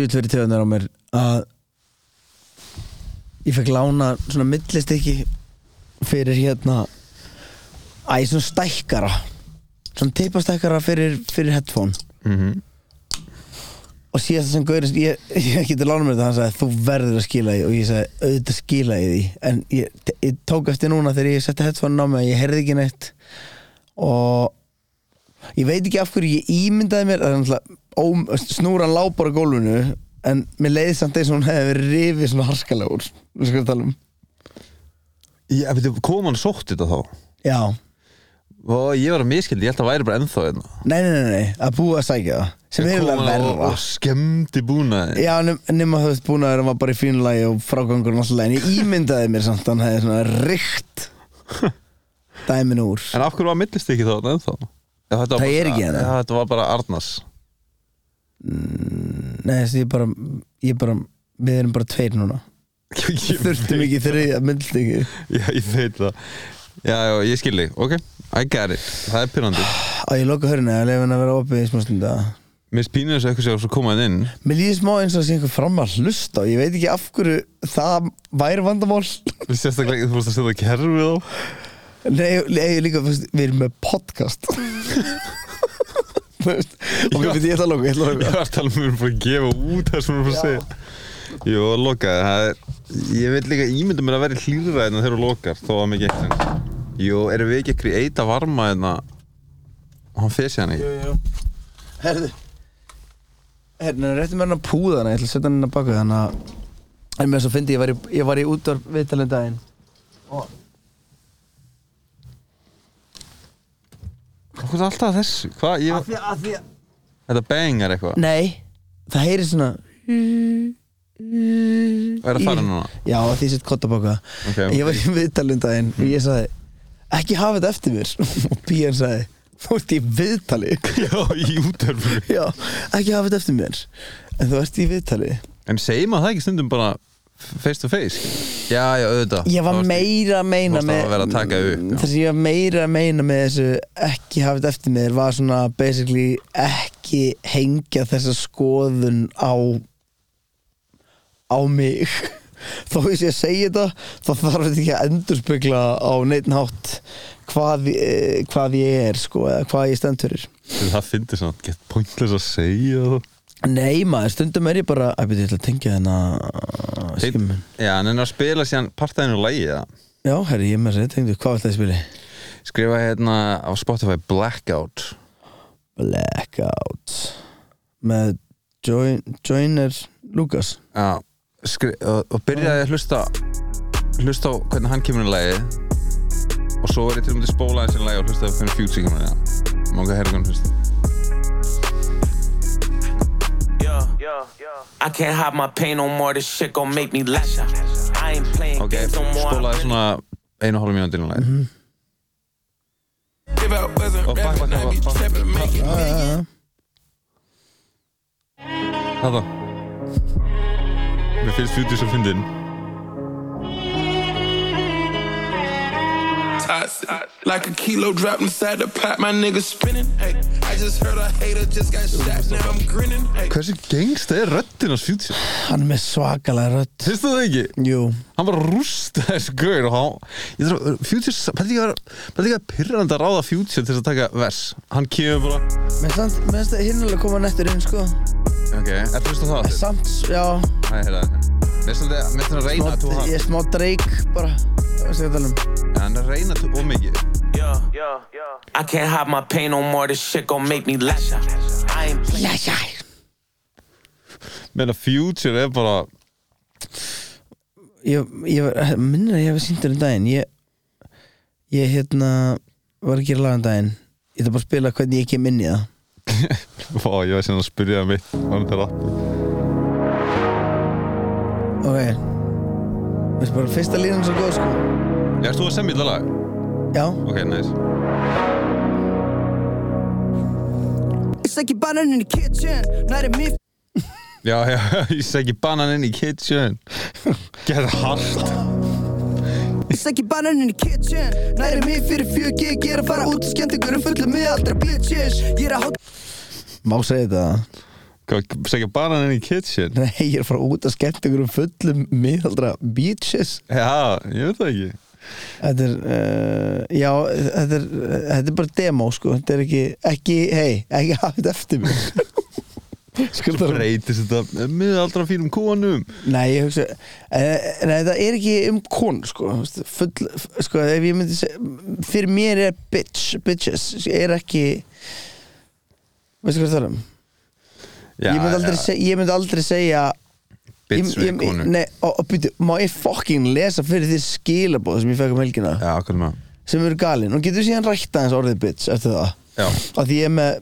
djúvill verið töðunar á mér að ég fekk lána svona millistykki fyrir hérna æ, svona stækkara svona teipastækkara fyrir, fyrir headphone. Mhm. og síðast sem Gaurið ég, ég geti lána mér þetta, hann sagði þú verður að skila því. Og ég sagði auðvitað skila ég því. En ég, ég tók eftir núna þegar ég setti headphone á mig að ég heyrði ekki neitt. Og ég veit ekki af hverju ég ímyndaði mér að náttúrulega ó- snúran lá bara á gólfinu en mér leiði samt eins og hún hefði verið rifið svona harskalega úr við skulum tala um. Ég veit, kom hann sótt þetta þá? Já, og ég var að miskildi, ég held að það væri bara ennþá hérna. nei, nei, nei, nei, að búa að sækja það. Sem er eiginlega hann og, skemmdi búnaði Já, nem- nema þú veist búin að vera var bara í fínulagi og frágangur og náttúrulega en ég ímyndaði mér samt að hann hefði svona rykt dæmin úr. En af hverju var millist ekki þá Það er ekki hérna. Já, þetta var bara Arnas Nei, þessi ég bara, ég bara við erum bara tveir núna. Ég þurftum ekki þriðja myndstykki Já, ég veit það. Já, já, ég skil þig, ok, I get it. Það er pyrrandi og ég loka hörinu að lefa hann að vera opið í smá stunda Mér spínir þessu eitthvað sem svo komaðið inn. Mér líður smá eins og að sé einhver fram að hlusta ég veit ekki af hverju það væri vandamál. Sérstaklega, þú fórst að setja kerfið á. Nei, nei líka, við erum með podcast Ok, við ég ætla að loka, ég ætla að Ég loka. Var að tala um að við erum bara að gefa út það sem við erum að segja. Jú, að loka, það er Ég veit líka ímyndum mér að vera hlýðra en þegar þú lokar, þó að mikið ekki Jú, erum við ekki ekki eita varma en að og hann fesi hann ekki Herðu. Herðu, réttum mér hann að púða hana, ég ætla að setja hann inn að baka þannig að En mér svo fyndi, ég var í, ég var í útvarp viðtalinn daginn. Og Hvað er alltaf þessu? Hvað, ég, að því að því þetta bengar eitthvað? Nei, það heyri svona Er það fara núna? Já, því sett kottabóka Ok, Ég var í viðtalinn daginn og ég sagði Ekki hafa þetta eftir mér. Og Bían sagði Þú ert í viðtali. Já, í útörfu Já, ekki hafa þetta eftir mér. En þú ert í viðtali. En segir maður það ekki stundum bara face to face? Já, já, auðvitað. Ég var meira að meina með að vera að ég var meira að meina með þessu Ekki þetta eftir mér Var svona basically Ekki hengja þessa skoðun á Á mig. Þó ég sé að segja þetta Þá þarf þetta ekki að endurspegla Á neitt nátt Hvað, eh, hvað ég er sko Eða hvað ég stend fyrir. Það finnir svona, get pointless að segja það Nei maður, stundum er ég bara byrju, ég ætla að tengja þennan skimmun Já, en en að spila síðan partæðinu lægi það Já, herri, ég er með þessi tengdu Hvað vilt það spili? Skrifa hérna á Spotify Blackout. Blackout. Með Join, Joiner Lucas. Já, skri, og, og byrjaði að hlusta hlusta á hvernig hann kemur í lægi og svo var ég til og með spóla þessi lægi og hlusta á hvernig Future kemur í það Má ekki að herra hvernig hlusta I can't hide my pain no more. This shit gon' make me lash out. I ain't playing Ok, games no more. spólaði svona einu hálf mínúti í lægi Give out wasn't Og bakk, bakk, bakk, bakk. uh, Þetta Mér finnst Future svo fyndin Toxic. Like a kilo dropped inside the pot, my nigga spinning. Hey, I just heard a hater just got shot, now I'm grinning. Hey. Hversu gengst er röddinn hans Future? Hann er með svakalega rödd Finnst þú það ekki? Jú Hann bara rústa þessu gaur og hann Ég þarf, Future, pæli ekki að ekki að að ráða Future til að taka vers Hann kemur bara Mér finnst mér finnst það hinnulega koma nettur inn sko Ok, er þú veist það aftur? Samt, já Nei, heyrða Mér finnst það, það að reyna að þú hann Ég er smá dreik bara um hann er að reyna þú of mikið Yeah, yeah, yeah. I can't hide my pain no more. This shit gon' make me lash out. I ain't playing. Já, já Meina Future er bara Ég, ég var, minnir að ég hef þér um daginn Ég, ég hérna var að gera lagan daginn Ég ætla bara að spila hvernig ég kem inn í það Vá, ég var sem að spyrja það mitt er rappi Ok Veistu bara, fyrsta línan svo góð sko erst þú að semja illa lag? Já Ok, nice It's like you're burning in the kitchen. A myth. Já, já, ég segi banan inn í kitchen Get hard It's like you're burning in the kitchen. A myth fyrir fjör gig. Ég er að fara út og skemmt ykkur um fullu með aldra bitches. Ég er að hátta Má segja þetta segja bara hann inn í kitchen Nei, ég er að fara út að skemmt ykkur um fullum miðaldra beaches Já, ég veit það ekki Þetta er, uh, já, þetta er, þetta er bara demo, sko. Þetta er ekki, ekki, hei, ekki þetta eftir mig Sko það Breytist þetta með allra fínum konum. Nei, ég hugsa uh, Nei, þetta er ekki um konu, sko. Full, sko, ef ég myndi segja Fyrir mér er bitch, bitches Er ekki Veistu hvað það er um? Já, ég, myndi aldrei seg, ég myndi aldrei segja Bitch ég, við ég, konu. Nei, og, byrju, má ég fucking lesa fyrir því skilabóð sem ég fekk um helgina? Já, hvað er með? Sem eru galinn og getur síðan rætt aðeins orðið bitch eftir það? Já, að því ég er með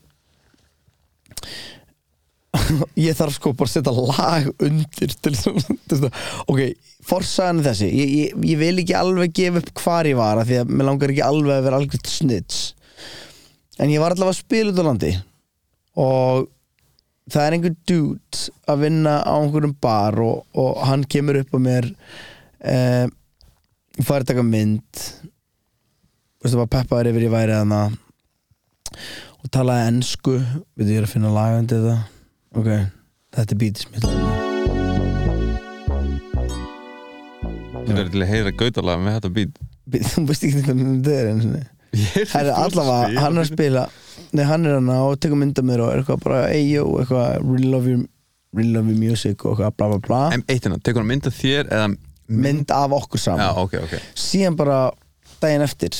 ég þarf sko bara að setja lag undir til þess að ok, forsagan er þessi. Ég, ég, ég vil ekki alveg gefa upp hvar ég var af því að mér langar ekki alveg að vera algjört snitts en ég var allavega að spila út á landi. Og það er einhver dude að vinna á einhverjum bar og, og hann kemur upp á mér eh, fær að taka mynd. Veistu bara peppaður yfir ég væri þarna. Og talaði ensku. Við ég er að finna lagandi þetta ok, þetta er bítið smitt Þetta er til að heyra gautalega með þetta bít þú veist ekki hvernig þetta er Það er allavega, hann er að spila Nei, hann er hann og tekur mynda mér og er eitthvað bara Ey, yo, eitthvað, really love your Really love your music og eitthvað, bla bla bla. En eitt hérna, tekur hann mynd af þér eða Mynd af okkur Já, saman ok, ok. Síðan bara, daginn eftir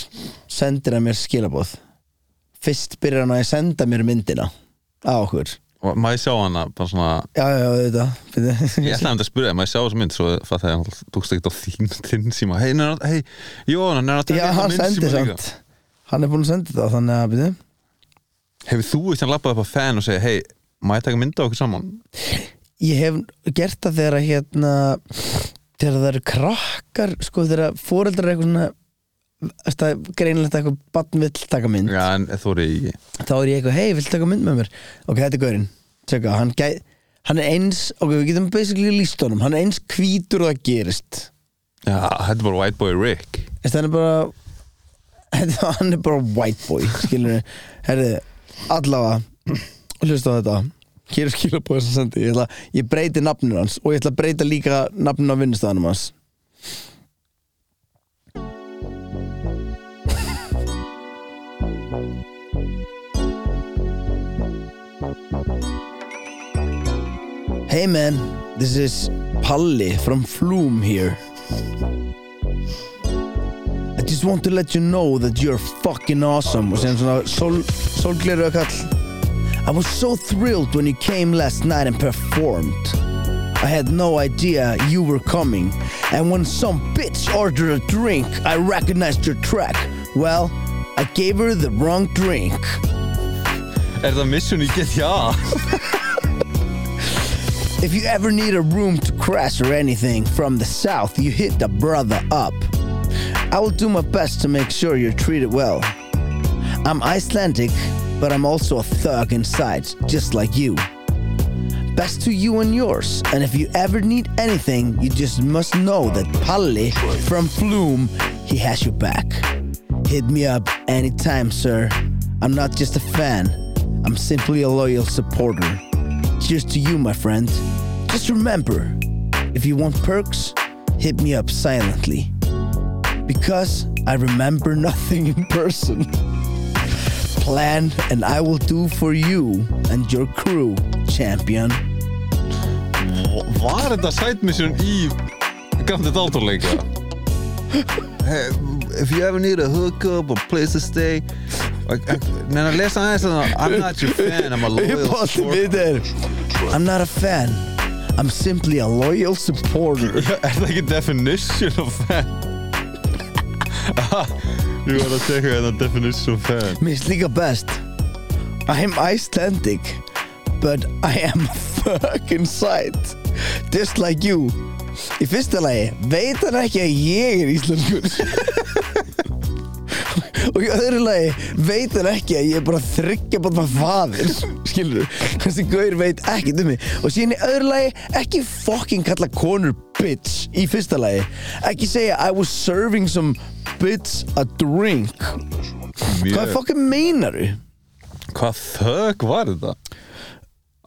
Sendir hann mér skilabóð Fyrst byrjar hann að senda mér myndina Af okkur. Og maður sjá hana bara svona Já, já, þetta Ég ætlaði að spyrja, maður sjá þessu mynd? Svo fatt að hann tókst ekkert á þín þinn síma. Hei, hei, Jón, hann er að Já, taka hann mynd sendir síma líka. samt. Hann er búinn að senda þetta, þannig að byrju Hefur þú eitthvað labbað upp á fan og segja Hei, maður taka mynd á okkur saman? Ég hef gert það þegar að hérna þegar það eru krakkar sko þegar fóreldrar er eitthvað svona greinilegt að eitthvað barn vill taka mynd. Já, en þú er ekki þá er ég eitthvað, hei, vill taka mynd með mér? Ok, þetta er gaurinn, tjekka, hann hann er eins, ok, við getum basically líst honum. Hann er eins hvítur og það gerist. Já, þetta er bara White Boy Rick. Er bara þetta- hann er bara white boy skilur herri, allavega hlusta á þetta. Hér er skilabóð sem sendi. Ég, ætla, ég breyti nafninu hans og ég ætla að breyta líka nafninu á vinnustæðanum hans. Hey man, this is Palli from Flume here just want to let you know that you're fucking awesome. Og sem svona sól, sólgleru kall. I was so thrilled when you came last night and performed. I had no idea you were coming. And when some bitch ordered a drink I recognized your track. Well I gave her the wrong drink. Er það mission í GTA? If you ever need a room to crash or anything from the south, you hit the brother up. I will do my best to make sure you're treated well. I'm Icelandic, but I'm also a thug inside, just like you. Best to you and yours, and if you ever need anything, you just must know that Palli from Flume, he has your back. Hit me up anytime, sir. I'm not just a fan, I'm simply a loyal supporter. Cheers to you, my friend. Just remember, if you want perks, hit me up silently. Because I remember nothing in person. Plan and I will do for you and your crew, champion. Var þetta side mission í Grand Theft Auto leika? hey, if you ever need a hookup or place to stay Neina, lesa aðeins þannig I'm not your fan, I'm a loyal Uppáhaldið supporter mitt er, I'm not a fan. I'm simply a loyal supporter. Er það ekki definition of fan? Ég var að teka hérna definition fan. Mér finnst líka best. I'm Icelandic But I am thug inside Just like you. Í fyrsta lagi Veit hann ekki að ég er íslenskur? Og í öðru lagi Veit hann ekki að ég er bara þryggja bara maður faðir Skilur Þessi gaur veit ekki um mig. Og síðan í öðru lagi Ekki fucking kalla konur bitch Í fyrsta lagi. Ekki segja I was serving some bitch a drink. Hvað Mjög- fucking meinaru? Hvað þög var þetta?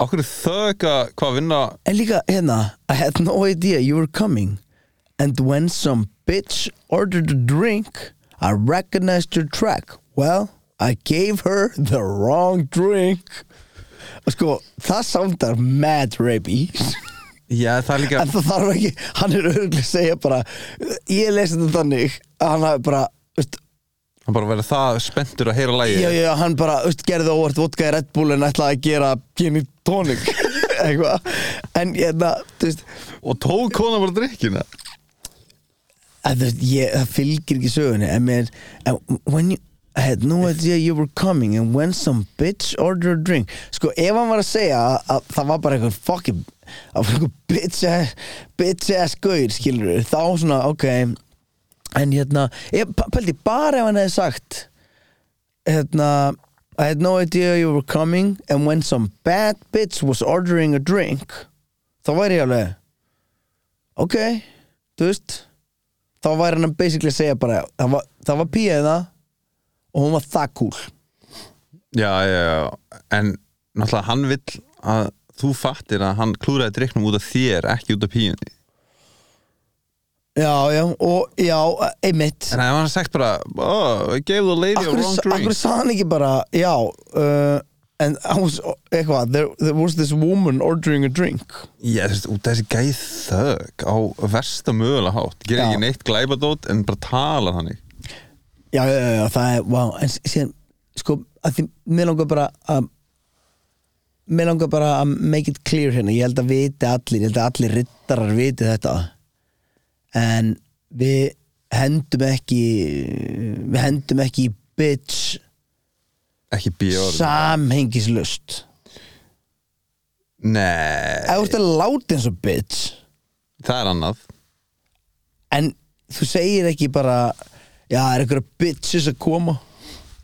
Okkur þöga hvað vinna En líka hérna I had no idea you were coming. And when some bitch ordered a drink I recognized your track. Well, I gave her the wrong drink. Og sko, það sándar mad rapey Já, það líka En það þarf ekki, hann er auðvitað að segja bara Ég lesi þetta þannig að hann hafi bara, veist, Hann bara verið það spenntur að heyra lægi já, já, hann bara, veist, gerði óvart vodka í Red Bull en ætlaði að gera gin í tónik eitthvað, en ég, þú veist Og tók kona bara drikkina? Að þú veist, ég, það fylgir ekki sögunni. En mér, en when you I had no idea you were coming and when some bitch ordered a drink. Sko, ef hann var að segja að, að það var bara einhver fucking var einhver bitch ass, bitch ass gaur, skilur þá svona, ok en hérna, ég pældi bara ef hann hefði sagt hérna I had no idea you were coming and when some bad bitch was ordering a drink þá væri ég alveg ok, þú veist þá væri hann að basically segja bara það var, var píða það og hún var það cool. Já, já, já En náttúrulega hann vill að þú fattir að hann klúraði drikknum út af þér ekki út af píunni. Já, já, og já, einmitt. En ef hann sagt bara Oh, I gave the lady a wrong drink. akkur sað hann ekki bara já, uh, en hann was eitthvað, there, there was this woman ordering a drink. Já, þú veist, út af þessi gæð þög á versta mögulega hátt. Gerir ekki neitt glæpadót en bara tala þannig. Já, já, já, það er, wow en síðan, sko, að því mér langar bara að mér langar bara að make it clear hérna. Ég held að viti allir, ég held að allir rittarar viti þetta. En við hendum ekki við hendum ekki bitch Ekki bjóð samhengislust Nei, þú ert að láta eins og bitch. Það er annað. En þú segir ekki bara já, er einhverja bitches að koma?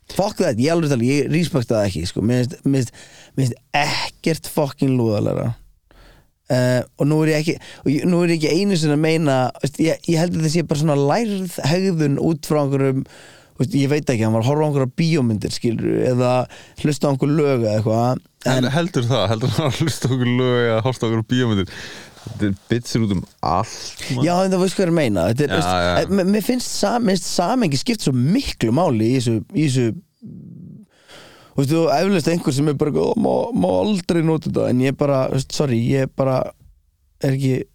Fuck that, ég alveg tala, ég respekta það ekki sko, mér finnst- mér finnst ekkert fucking lúðalega uh, og nú er ég ekki og ég, nú er ég ekki einu sinni að meina veist, ég, ég held að það sé bara svona lærð hegðun út frá einhverjum veist, ég veit ekki, hann var að horfa á einhverja bíómyndir skilur, eða hlusta á einhver lög eða eitthvað En en, heldur það, heldur það að hlusta okkur lög eða horsta okkur bíómyndir? Þetta er bitsir út um allt man. Já, en það veist hvað ég meina eh, mér- finnst samengi skipt svo miklu máli í þessu Þú veist, þú eflust einhver sem er bara "Ó, má, má aldrei nota þetta. En ég bara, veist, sorry, ég bara er ekki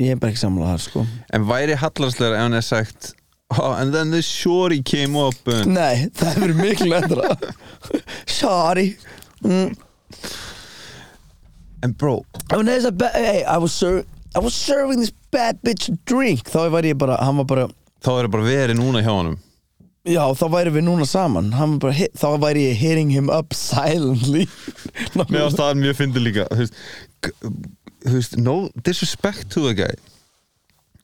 ég er bara ekki samlað þar, sko. En væri hallarslegar ef hann er sagt oh, And then the shorty came up and... Nei, það verið miklu endra Sorry. Mm. En bro, I, mean, hey, I, was I was serving this bad bitch a drink Þá var ég bara, hann var bara þá er það bara verið núna hjá honum Já, þá væri við núna saman. Var bara, Þá væri ég hitting him up silently. Mér var staðan mjög fyndi líka. Þú veist, veist, no disrespect to the guy.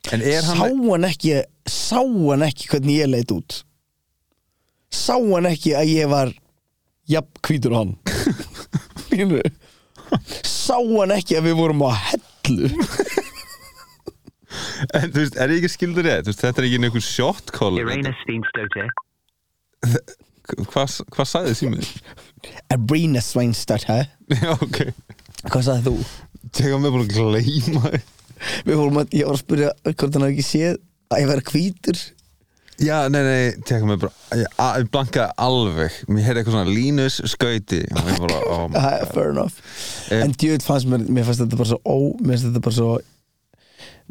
Sá hann hann ekki Sá hann ekki hvernig ég leit út? Sá hann ekki að ég var Jafn hvítur hann? Sá hann ekki að við vorum á hellu En þú veist, er ég ekki skildur? Þú veist, þetta er ekki einhver shot call. Hvað hvað sagði símið? Arena? Já, ok Hvað sagði þú? Teka mig bara að gleyma þér. Við vorum að, ég var að spyrja hvort hann hafi ekki séð að ég vera hvítur Já, nei, nei, teka mig bara Ég a- ég blankaði alveg Mér heyrði eitthvað svona línus skauti ég bara, oh Fair enough Eh. En djöð fannst mér, mér fannst þetta bara svo ó, Mér fannst þetta bara svo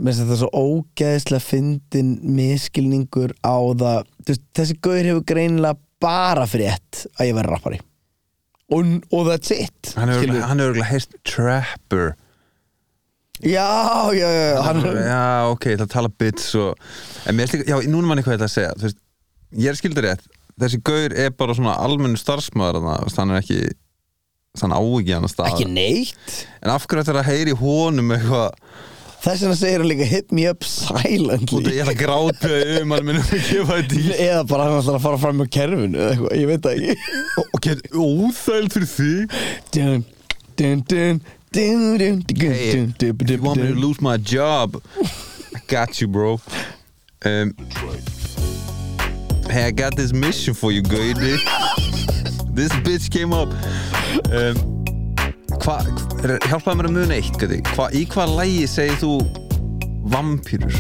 Mér finnst þetta svo ógeðslega fyndin miskilningur á það. Veist, þessi gaur hefur greinilega bara frétt að ég verði rappari. Og, og that's it Hann hefur hann örugglega heyrt Trapper. Já, já, já, já hann, Já, ok, ég ætla að tala bits og... En mér slik, já, núna mann eitthvað að segja. Veist, ég er skildur rétt. Þessi gaur er bara svona almennu veist, Hann er ekki Hann á ekki hann að staða ekki neitt. En af hverju þetta er að heyri honum eitthvað þess vegna segir hann líka hit me up silently. Ég ætla að grátbjöða um Hann minnum að gefa þetta í eða bara hann ætlar að fara fram með kerfinu eða eitthvað, ég veit það ekki. Og get óþægild fyrir því dun, dun, dun, dun, dun, dun, Hey, dun, dun, If you want me to lose my job I got you bro. Um, Hey I got this mission for you Gauði This bitch came up. Um, hva, hjálpaðu mér að muna eitt Gati. hva, í hvað lægi segir þú vampýrur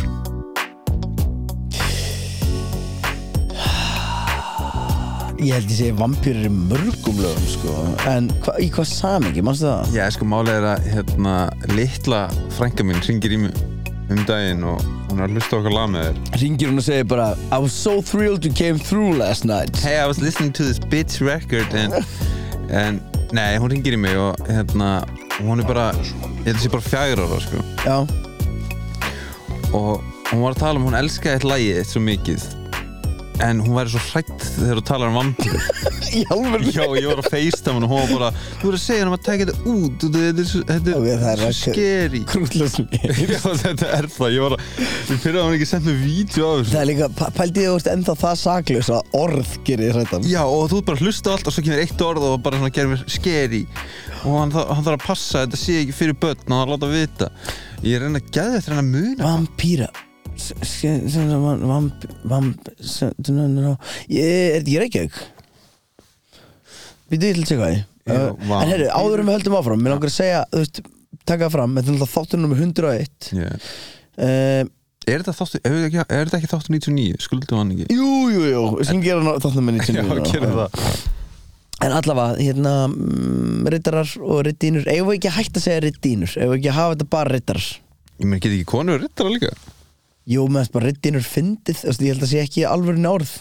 Ég held ég segi vampýrur í mörgum lögum sko En hva, í hvað samingi, mannstu það? Já, sko málið er að hérna, litla frænka mín ringir í mig um daginn og hún er að hlusta okkar lag með þér Ringir hún og segir bara I was so thrilled you came through last night Hey, I was listening to this bitch record and, and Nei, hún ringir í mig og hérna hún er bara, ég held að sé bara fjagur ára sko. Já, og hún var að tala um hún elskaði eitt lagi eitt svo mikið en hún væri svo hrætt þegar þú talar um vampýr Já, ég var að facetime og hún var bara Þú voru að segja hann að taka þetta út þetta er þetta er er skeri Já, þetta er það, ég var að Ég fyrir að hann ekki sendt mér vídeo af þessu. Það er líka, pæ- pældi ég veist ennþá það saklaus að orð gerir þetta Já, og þú bara hlusta á allt og svo kemur eitt orð og bara svona gerir mér skeri og hann, hann þarf að passa þetta sé ekki fyrir börn og hann láta vita. Ég reyna að gæða eftir hann að muna. Vampýra Vamp Ég er ekki Reykjavík Við duðum til að segja hvað vá. En herru, áður en við höldum áfram Mér langar að segja, þú veist, taka fram Þetta er nummer 101 yeah. uh, Er þetta þáttu, er þetta ekki, ekki þáttu 99? Skuldum hann ekki? Jú, jú, jú, við skulum gera þáttur nummer 99 Já, gerum það En allavega, hérna mm, Rittarar og rittínur Eigum við ekki að hætta að segja rittínur Eigum við ekki að hafa þetta bara rittarar Ég meina, get ekki konur rittara líka? Jú, meðan bara rittínur fyndið Ég held að sé ekki alveg orð.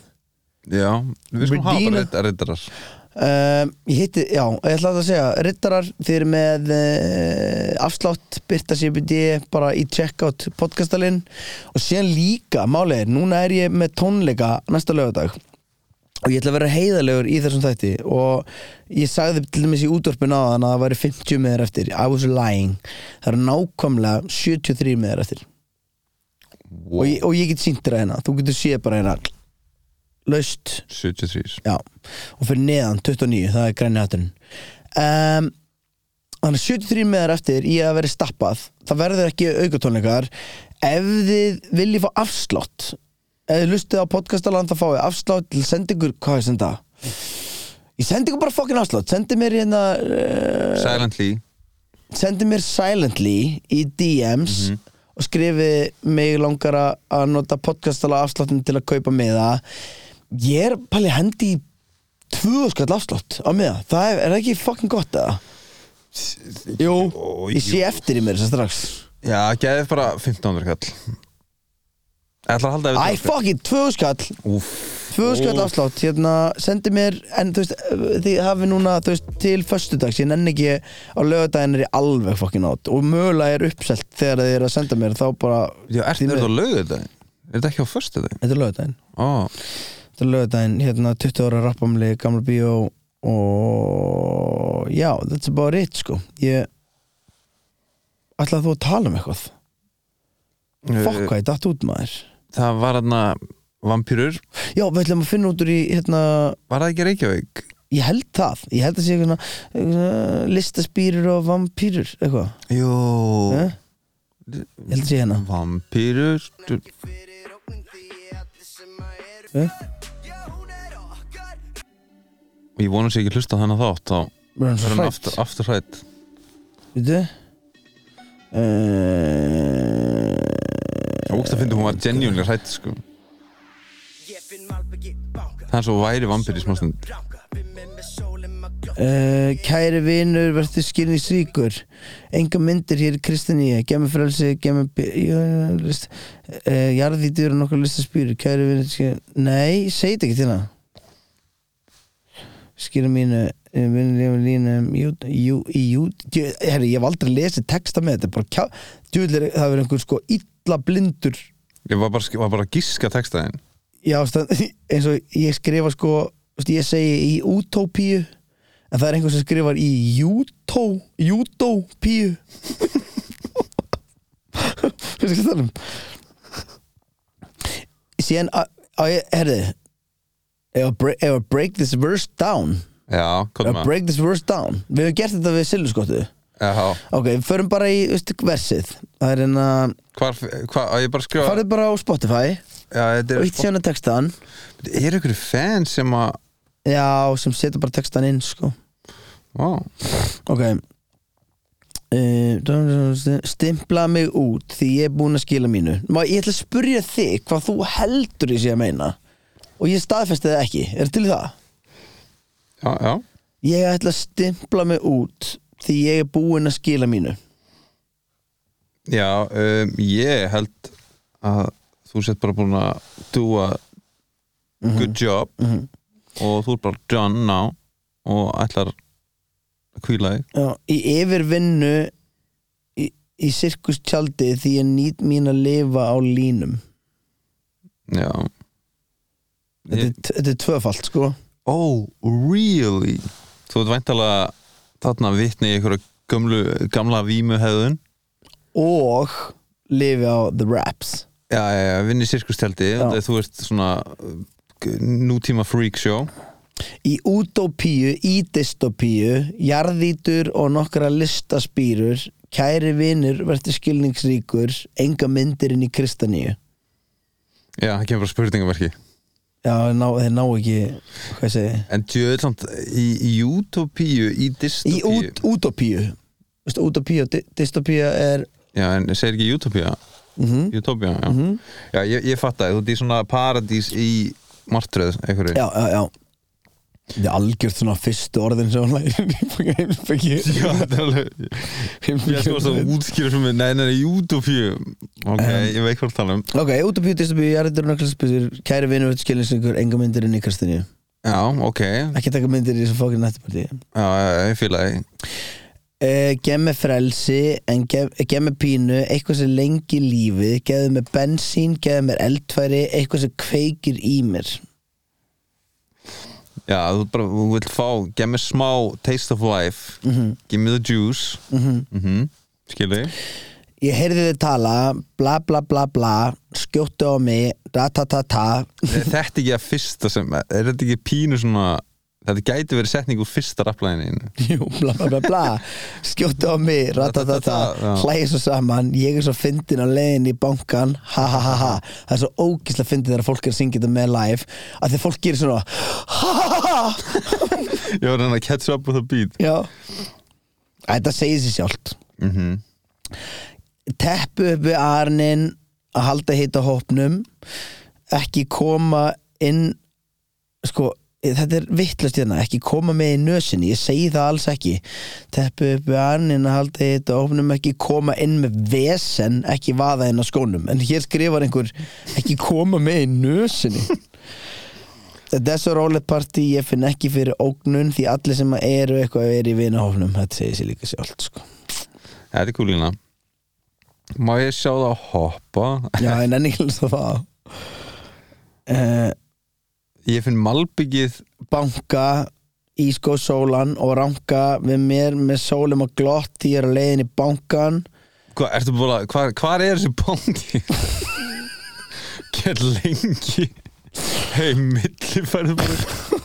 Já, við skulum hafa bara ritt- rittarar Um, ég hitti, já, ég ætla að segja Rittarar, þið eru með uh, afslátt, byrta CBD bara í checkout podcastalinn. Og síðan líka, málið er núna er ég með tónleika næsta lögadag og ég ætla að vera heiðalegur í þessum þætti. Og ég sagði til dæmis í útvarpin á þann að það væri 50 meður eftir. I was lying, það eru nákvæmlega 73 meður eftir og, ég, og ég get sýnt þér að hérna, þú getur séð bara hérna laust. 73 Já, og fyrir neðan 29, það er grænni hatturinn. Um, Þannig að 73 meðar eftir í að vera stappað það verður ekki aukatónleikar. Ef þið viljið fá afslátt ef þið lustið á podcastaland þá fáið afslátt til ykkur, hvað er senda? Ég sendi ykkur bara fokkin afslátt. Sendi mér hérna uh, Silently sendi mér silently í DMs og skrifið mig langar að nota podcastala afslottin til að kaupa miða. Ég er palið hendi í tvö skall afslott á miða. Það er, er ekki fucking gott eða? Jú, ég sé eftir í mér sem strax. Já, gæðið bara 1500 skall Æ, fucking tvö skall Uff 2000 afslátt, hérna, sendi mér en þú veist, þið hafi núna þú veist, til förstudags, ég nenni ekki á lögadaginn er ég alveg fokkin átt og mögulega er uppselt þegar þið er að senda mér þá bara Já, er þetta lögadaginn? Er þetta ekki á förstudaginn? Þetta er lögadaginn oh. Þetta er lögadaginn, hérna, 20 ára rappamli, gamla bíó og já, that's about it sko ég ætlaði þú að tala um eitthvað eh, fokk hvað ég dætt út maður það var aðna vampýrur já, við ætlum að finna út úr í hérna, Var það ekki Reykjavík? ég held það. Ég held að sé eitthvað eitthvað listaspýrur og vampýrur eitthvað. Jú. Eh? ég held að sé hérna. Vampýrur eh? Ég vonum sér ekki hlusta á þennan þátt hrætt aftur, aftur hrætt Veitu? Uh, Ógst að fyndi hún var genuinely hrætt sko Það er svo væri vampýr í smástund uh, Kæri vinur verður skýrni svíkur Enga myndir hér í Kristiníu Gemmi frelsi, gemmi uh, Jarðvítur og nokkur listaspýrur Kæri vinur skýrni Nei, segi þetta ekki til hana. Skýrni mínu eh, herri, ég hef aldrei lesið texta með þetta kjá, djúðlir, það verður einhver sko illa blindur. Ég var bara, var bara að giska textaðin Já, eins og ég skrifa sko þú veist, ég segi í útópíu en það er einhver sem skrifar í jútó jútópíu. Hvað skal það? Um? Síðan að, að herði ef að break, að this verse down Já, hvað að break this verse down við hefum gert þetta við silluskottu Já, ok, við förum bara í veistu, versið. Það er hvar, hvar, á ég bara að skrifa farið bara á Spotify Já, og eitt sérna textan Er ykkur fans sem að já, sem setur bara textan inn sko. Vá, Ok. Uh, stimpla mig út því ég er búinn að skila mínu. Má, ég ætla að spurja þig hvað þú heldur ég sé að meina? Og ég staðfesti það ekki, er til í það? Já, já. Ég ætla að stimpla mig út því ég er búinn að skila mínu. Já, um, ég held að þú sett bara búin að do a good job og þú er bara done now og ætlar að kvíla þig. Já, í yfirvinnu í, í sirkustjaldi því ég nýt mín að lifa á línum. Já. Þetta, er, þetta er tvöfalt sko. Oh, really? Þú ert væntalega þarna vitni í einhverja gömlu, gamla vímuhæðun og lifi á the raps Já, já, já, vinni sirkustjaldi Já. þú ert svona nútíma freak show. Í útópíu, í dystopíu jarðítur og nokkra listaspýrur kæri vinur verður skilningsríkur enga myndir inn í kristaníu. Já, það kemur bara spurningamarki Já, ná, þeir ná ekki hvað segi. En djöður samt í, í utopíu, í Í dystopíu? út, útópíu. Vistu, útópíu og dy- dystopía er Já, en segir ekki utopía mm Utopía, já. Já, ég, ég fatt að þú ert í svona paradís í martröð, einhverju. Já, já, já. Þetta er algjört svona fyrstu orðin sem hún lærir í heimspeki Já, þetta er alveg Ég sko að útskýra fyrir mig. Nei, nei, nei, utopíu Ok, ég veit hvað að tala um. Ok, útópíu, dystopíu, jarðítur og nokkra listaspýrur kæri vinur verður skilningsríkur enga myndir inn í kristaníu Já, ok. Ekki taka myndir í þessu fókinn nættupartíu já, já, ég fíla þig Uh, gef mér frelsi en gef, gef mér pínu eitthvað sem lengi lífið gefðu mér bensín, gefðu mér eldfæri eitthvað sem kveikir í mér. Já, þú bara, þú vilt fá Gef mér smá taste of life. Give me the juice. Mm -hmm. Skilu ég heyrði þið tala, bla bla bla bla skjóttu á mig, ratatata Er þetta ekki að fyrsta sem Er þetta ekki pínu svona Þetta gæti verið setning úr fyrsta rapplæðinu jú, bla bla bla bla. Skjóttu á mig, ratatata hlægir svo saman, ég er svo fyndin á leiðin í bankan, ha ha ha ha. Það er svo ógislega fyndin þegar fólk er að syngja þetta með live, að því fólk gerir svona ha ha ha ha. Ég var hann að catch up with the beat. Já. Þetta segir sér sjálft. Mm -hmm. Teppu upp við arnin að halda hitta hópnum ekki koma inn sko, þetta er vittlust hérna ekki koma með í nösinni, ég segi það alls ekki. Teppu upp við arnin að halda hitta hópnum, ekki koma inn með vesen, ekki vaða inn á skónum. En hér skrifar einhver ekki koma með í nösinni. Þetta er svo rólegt partí, ég finn ekki fyrir ógnun því allir sem eru eitthvað er í vinahófnum, þetta segir sér líka sjálft sko. Þetta er kúlina Má ég sjá það að hoppa? Já, en enn ekki hlust að það. Uh, Ég finn malbyggið Banka í sko sólan og ranka við mér með sólum og glott ég er að leiðin í bankan búin að, hvað, hvað er þessi banki? Get lengi. Hei, millifærðu bara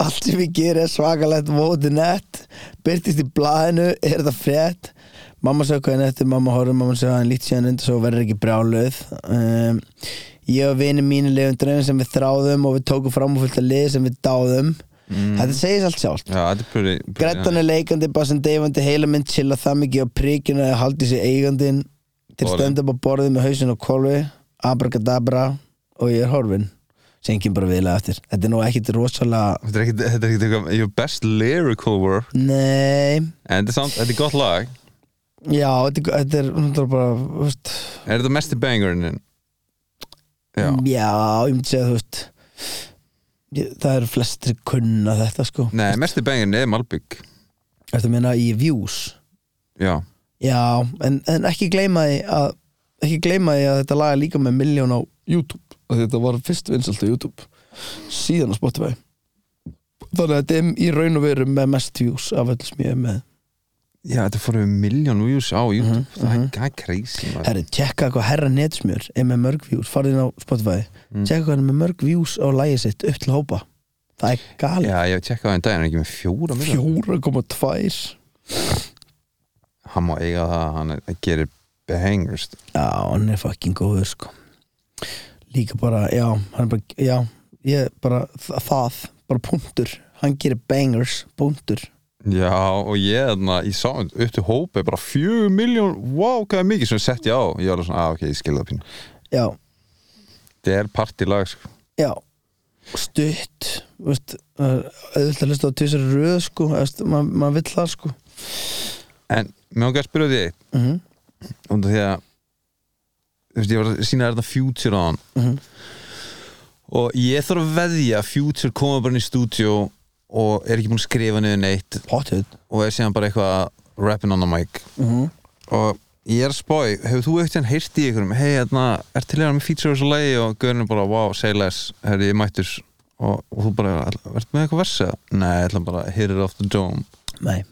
allt sem ég ger er svakalegt móti nett. Byrtist í blaðinu, er þetta frétt. Mamma sagði hvað er nettu, mamma horfður mamma sagði hann lít síðan undir svo verður ekki brjáluð. Um, ég og vini mínu lifum dröfum sem við þráðum og við tókum fram og fullt að liði sem við dáðum. Þetta segir allt sjálft. Já, þetta er leikandi, bara sem deyfandi heilamind chilla það mikið á príkinu að haldi sér eigandinn til upp á borðið með hausinn og kolvi abracadabra og ég er horfin ekki bara viðlega eftir. Þetta er nú ekkit rosalega Þetta er ekkit, þetta er eitthvað Your best lyrical work. Nei, En þetta er gott lag. Já, þetta er, þetta er bara, þú veist Er þetta mesti bangurinn? Já. Já, ég myndi segja, þú veist það eru flestir kunna þetta sko. Nei, mesti bangurinn er Malbygg Þetta meina í views? Já. Já, en, en ekki gleyma því að ekki gleyma því að þetta lag er líka með miljón á YouTube og þetta var fyrst vinsalt á YouTube síðan á Spotify. Þannig að þetta er í raun og veru með mest views af öll sem ég er með Já, þetta fór við miljón views á YouTube. Mhm, Það er það er crazy maður. Herri, tjekka hvað herra netsmjör er með mörg views, farið inn á Spotify. Mm. tjekka hvað er með mörg views á lagið sitt upp til hópa. Það er galið, Já, ég tjekka það en ekki með fjóra miljón 4,2 Hann má eiga það að hann er, gerir bangers. Já, hann er fucking góður sko. Líka bara, já, hann er bara, já Ég bara, þa- það, bara punktur. Hann gerir bangers, punktur Já, og ég, þarna, ég sá upp til hópi bara fjögur miljón, wow, hvað er mikið sem sett ég á, ég var svona, að ok, ég skilði það pínu. Já, þetta er partilag, sko. Já. Stutt auðvitað að hlusta á tvisar röð sko, maður ma vill það sko. En, mér langar að spyrja eitt. Mm -hmm. um því að þú veist, ég var að sína þetta Future á hann. Mhm. og ég þarf að veðja að Future koma bara inn í stúdíu og er ekki búin að skrifa niður neitt. Potið og er síðan bara eitthvað rapping on the mic. Mm -hmm. og ég er að spói, hefur þú eitthvað heyrt í ykkurum, hei, hérna, er til hérna með feature þessu lagi? Og gaurin er bara, wow, say less herri, ég mættur og, og þú bara, verður með eitthvað versið? Nei, ég ætla bara hit it off the dome. Nei.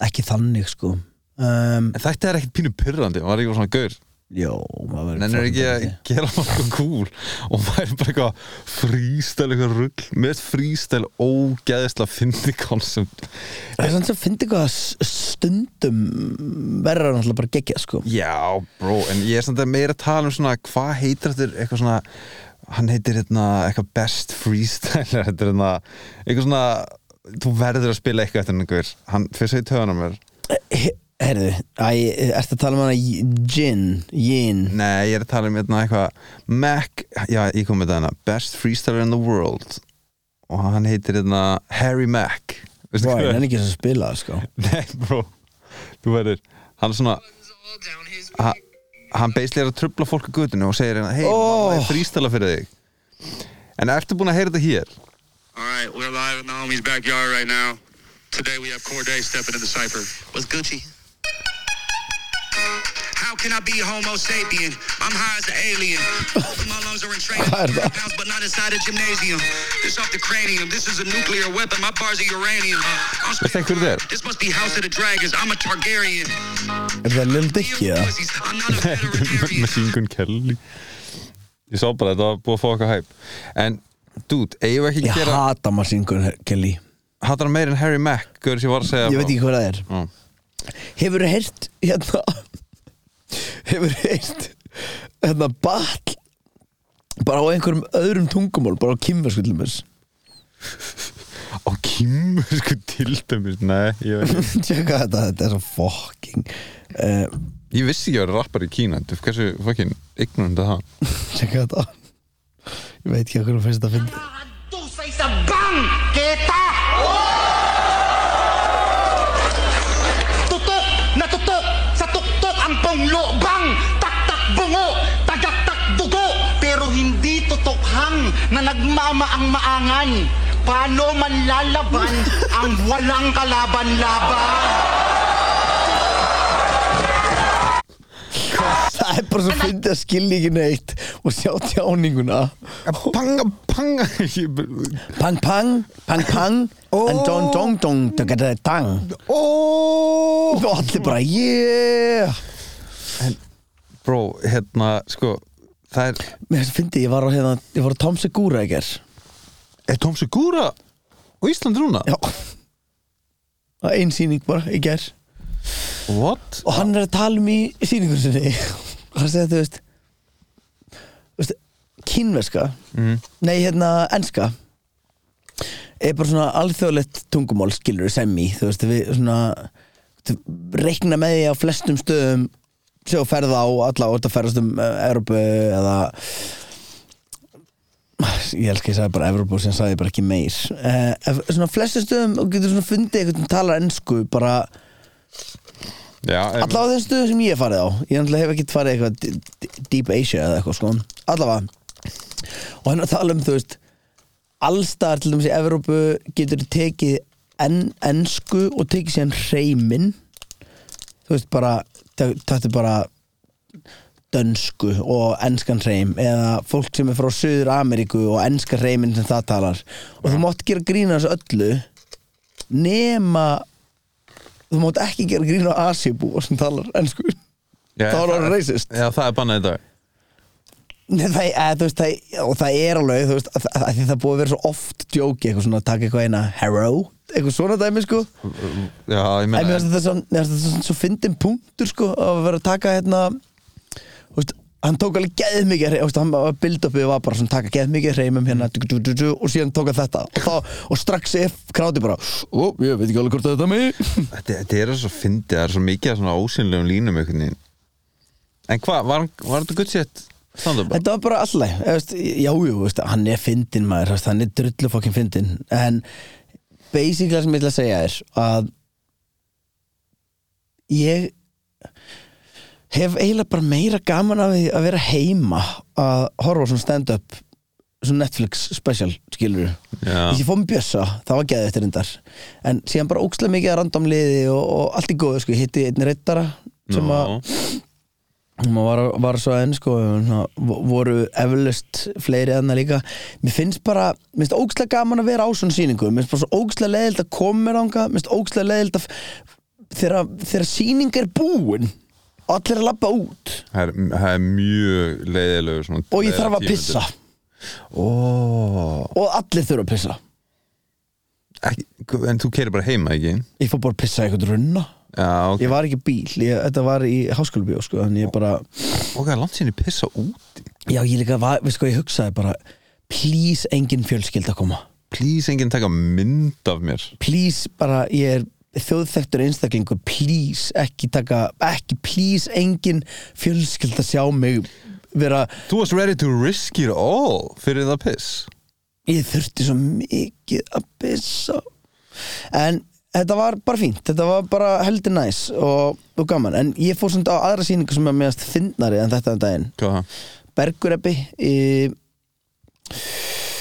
Ekki þannig sko. Um, en þetta er ekkert pínu pyrrandi, var ekki bara svona gaur jó, maður verður Nennar ekki að gera eitthvað cool og væri bara eitthvað frístæl eitthvað rugg með frístæl ógeðislega fyndi koncept það er svona sem fyndi hvað s- stundum verður náttúrulega bara gegja sko. Já, bro, en ég er að meira að tala um svona hvað heitir þetta eitthvað svona hann heitir hérna eitthvað best freestyle þetta er hérna eitthvað svona þú verður að spila eitthvað eftir einhver. Hann fyrir að segja töðan á mér. He- Herðu, æ, ertu að tala um hana Jin, Yin Nei, ég er að tala um hérna eitthvað Mac, já, ég kom með það hérna best freestyler in the world og hann heitir hérna Harry Mac hvað ég er? ekki að spila það sko Nei, bro, þú verður hann er svona ha, hann basically er að trubla fólk á gutinu og segir hérna, hei, Oh. oh. freestyla fyrir þig en ertu búin að heyra þetta hér? All right, we're live in the homie's backyard right now. Today we have Corday stepping into the cipher. What's Gucci? How can I be Homo sapien? I'm high as an alien. Both of my lungs are in training. Pounds, but not inside a gymnasium. This off the cranium. This is a nuclear weapon. My bars are uranium. I'm Veistu ekki hver þetta er? This must be House of the Dragons. I'm a Targaryen. Er það Lil Dicky eða? I'm not a veterinarian. Machine Gun Kelly ég sá bara að þetta var búið að fá okkar hæp en, dude, eigum við ekki Ég að gera hata Machine Gun Kelly hattar hann meir en Harry Mack, gaur sem ég var að segja Ég veit ekki hvað það er Já. Hefur þú heyrt hérna Hefur heyrt hérna ball bara á einhverjum öðrum tungumál bara á kymverskullumins á Kim, sko, til dæmis? Nei, ég veit ekki. Tjekka þetta, þetta er svo fucking uh, Ég vissi ekki að vera rappar í Kína Þú veist hversu fucking ignorant það? Tjekka þetta. Ég veit ekki að hvernig finnst þetta að finna tutokhang na nagmamaang maangan Paano man lalaban ang walang kalaban-laban? Það er bara svo fyndið að skilja ekki neitt og sjá tjáninguna. Panga, panga Ég- Pang. Pang, pang pang En dong dong dong, dong dong Ó. Og allir bara yeah. Bro, hérna, sko Það er, Mér finnst fyndið, ég var á hérna Ég var á Tom Segura í ger er Tom Segura á Íslandi núna? Já. Það er ein sýning bara í ger What? Og hann er að tala um í sýningur sinni. Hann segir þú veist veist, kínverska. Mm. Nei, hérna, enska. Er bara svona alþjóðlegt tungumál skilur sem í Þú veist, við svona Reikna með því á flestum stöðum Sjá ferða á alla og þetta ferðast um uh, Evrópu eða Ég elska ég sagði bara Evrópu sem sagði bara ekki meir. Uh, Svona flestu stöðum og getur svona fundið eitthvað sem talar ensku bara Já, em, Allavega þeim stöðum sem ég farið á Ég hef ekki farið eitthvað Deep Asia eða eitthvað sko. Allavega. Og hann er að tala um þú veist Allstaðar til dæmis í Evrópu Getur tekið en, ensku Og tekið síðan hreiminn Þú veist bara Þetta er bara dönsku og enskan hreim eða fólk sem er frá Suður Ameríku og enska hreiminn sem það talar. Og þú mátt gera grína þessu öllu nema þú mátt ekki gera grín á Asíubúa sem talar ensku. Já, þá er það racist. Já, það er bannað í dag. Nei, það, þú veist, það, og það er alveg þú veist, að, að, að það búið að vera svo oft djóki eitthvað svona að taka eitthvað eina hero eitthvað svona dæmi sko. Já, ég en mér meina finnst þetta svo, mér finnst þetta svo, svo fyndin punktur sko að vera að taka hérna þú veist, hann tók alveg geð mikið hreim, hann build-upið var bara svona taka geð mikið hreimum hérna du, du, du, du, og síðan tók hann þetta. Og, þá, og strax er kráti bara ó, ég veit ekki alveg hvort þetta er mig. Þetta, þetta er svo fyndið, það er svo mikið af svona ósynlegum línum einhvern veginn. En hvað, var, var þetta gutt stand-up? Þetta var bara alltaf Já, jú, veist, hann er fyndin maður veist, hann er drullu fokkin fyndin en basically sem ég ætla að segja er að ég hef eiginlega bara meira gaman af því að vera heima að horfa svona stand-up svona Netflix special, skilur Já. ég fór með bjössa, það var geðið eftir reyndar. En síðan bara ókslega mikið að random liði og, og allt í góðu, sko, ég hitti einn reyttara sem að Hún var, var svo enn sko voru eflaust fleiri enna líka. Mér finnst bara, mér finnst ógslag gaman að vera á svona sýningu mér finnst bara svo ógslag leðild að koma mér ánga mér finnst ógslag leðild að þegar, þegar sýning er búin og allir að labba út. Það er, það er mjög leiðilegu svona og ég þarf að pissa. Ó, og allir þurfa að pissa. Ekki, En þú keirir bara heima, ekki? ég fór bara að pissa eitthvað runna Já, ok. Ég var ekki bíl, ég, þetta var í háskólubíó sko, þannig ég bara Og hvað er langt sinni pissa úti? já ég líka, var, veist hvað ég hugsaði bara please engin fjölskyld að koma. Please enginn taka mynd af mér. Please bara ég er þjóðþektur einstaklingur please ekki taka ekki please engin fjölskyld að sjá mig vera Þú varst ready to risk it all fyrir það piss. Ég þurfti svo mikið að pissa. En þetta var bara fínt þetta var bara heldur næs og, og gaman. En ég fór svona á aðra sýningu sem er meðast fyndnari en þetta um daginn. Hvað? Bergureppi í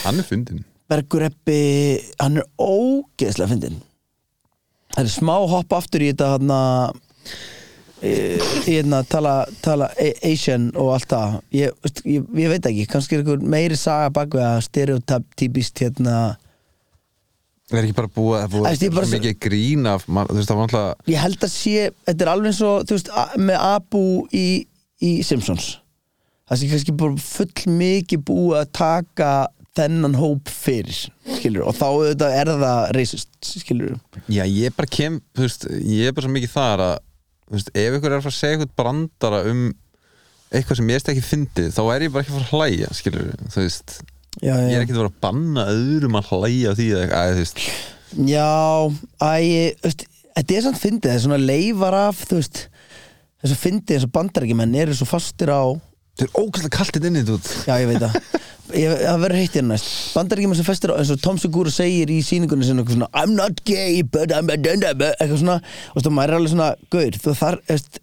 Hann er fyndin Bergureppi hann er ógeðslega fyndin það er smá hopp aftur í þetta hann að í hérna tala, tala Asian og allt það. Ég, ég, ég veit ekki, kannski er einhver meiri saga bakveg að stereotypist hérna Það er ekki bara búið að búið ég bara svo mikið grín af man, Þú veist, það var alltaf ég held að sé, þetta er alveg eins og þú veist, a- með Abu í, í Simpsons. Það sé kannski bara full mikið búið að taka þennan hóp fyrir skilur, og þá auðvitað er það racist skilur, Já, ég bara kem, þú veist, ég er bara svo mikið þar að þú veist, ef ykkur er að fara að segja eitthvað brandara um eitthvað sem ég veist ekki fyndið, þá er ég bara ekki að fara að hlæja, skilur þú veist, já, já, ég er ekki að fara að banna öðrum að hlæja því að, þú veist, Já, æ, þú veist, þetta er samt fyndið, það er svona leifar af, þú veist, þess að fyndið þess að bandarækjumenn eru svo fastir á, það er ógæslega kaltið inni þú veist. já ég veit það, ég, það verður heitt hérna bandarækjumenn sem fastir á, eins og Tom Segura segir í sýningunni sinni eitthvað svona, I'm not gay, but I'm a dunda, eitthvað svona, og þú veist, maður er alveg svona, gaur, þú þar, þú veist,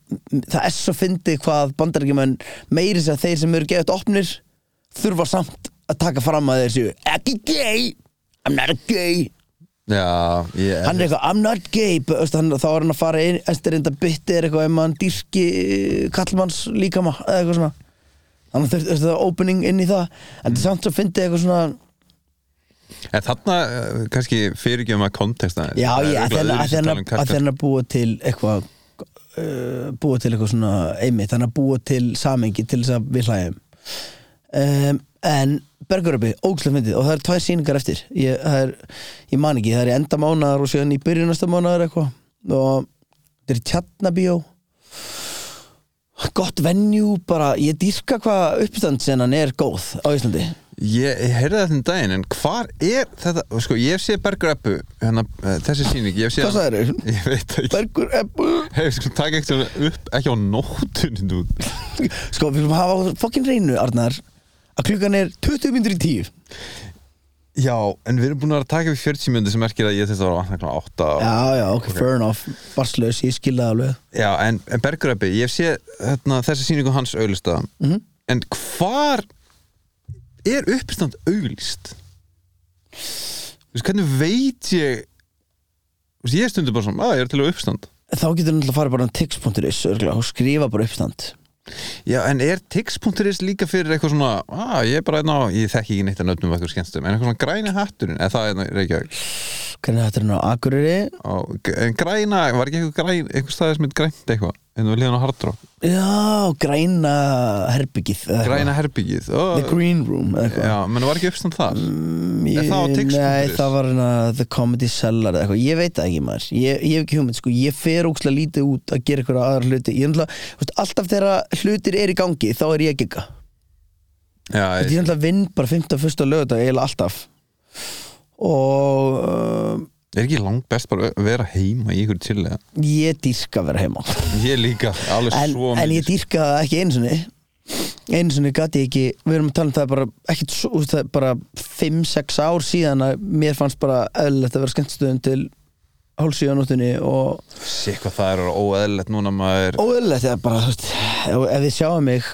það er svo fyndið hvað bandarækjumenn meiri að þeir sem eru geðut opnir, þurfa samt að taka fram að þeir séu, ekki gay, I'm not gay, Já, ég hann er eitthvað, I'm not gay veist, hann, þá er hann að fara inn eftir reynda bytti er eitthvað ef hann dýrki kallmanns líkama eða eitthvað svona. Þannig þurfti það opening inn í það. En þetta er samt svo fyndið eitthvað svona En þarna, eh, kannski fyrirgjöfum að konteksta já, ég, að þeirna að þeirna- að búa til eitthvað uh, búa til eitthvað svona einmitt, þannig að búa til samengi til þess að við hlægjum um, en Berguröpi, ógæslega fyndið. Og það er tvær sýningar eftir. Ég, það er, ég man ekki, það er í enda mánaðar og síðan í byrjunasta mánaðar eitthvað. Og þetta er tjarnabíó gott venjú bara, ég dýrka hvað uppstandsennan er góð á Íslandi. Ég, ég heyrði þetta um daginn, en hvar er þetta, sko, ég Bergur Eppu, hérna, eh, þessi sýning, ég séð Hvað sagðirðu? Ég veit ekki. Berguröpi Hef, sko, takk svona upp, ekki á nótunni, þú. Sko, við viljum hafa fokkin reynu, Arnar að klukkan er 20 minnur í 10 Já, en við erum búin að taka við 40 mjöndu sem merkir að ég þess að vera vatna klána 8 og... Já, já, ok, fair enough. Barslaus, ég skilða það alveg. Já, en, en Bergur Eppi, ég séð hérna, þessi sýningu hans auglista. Mhm. En hvar er uppistand auglist? Þú veist, hvernig veit ég Þú veist, ég stundur bara svona, að ég er til að uppistand. Þá getur náttúrulega að fara bara á tix.is og skrifa bara uppstand Já, en er tix.is líka fyrir eitthvað svona að ég er bara einn á, ég þekki ekki neitt að nöfnum eitthvað skemmstum, en eitthvað svona græni hatturinn, eða það er Reykjavík? Er nú Akureyri. Á, en græna, var ekki eitthvað græn eitthvað staðið sem heit grænt eitthvað en þú liðan á hardrock, Já, græna herbyggið græna herbyggið oh, The Green Room já, menn var ekki uppstand þar? Ég- Er það? Nei, það var hana, The Comedy Cellar ég veit það ekki maður. Ég, ég hef ekki hugmynd, sko, ég fer ókslega lítið út að gera eitthvað aðra hluti. Ég er þú veist, alltaf þegar hlutir er í gangi þá er ég að gigga. Já, ég er náttúrulega vinn bara 15. fyrsta eiginlega alltaf. Og uh, er ekki langt best bara að vera heima í ykkur til ég dýrka að vera heima. Ég líka, alveg en, svo en ég dýrka það ekki einu sinni. Einu sinni gæti ég ekki við erum að tala um það bara ekkit svo, það er bara 5-6 ár síðan að mér fannst bara eðlilegt að vera skemmtstöðun til hálfsíðanóttunni og sé hvað það er óeðlilegt núna maður. Óeðlilegt er bara þú veist, ef, þið sjáum mig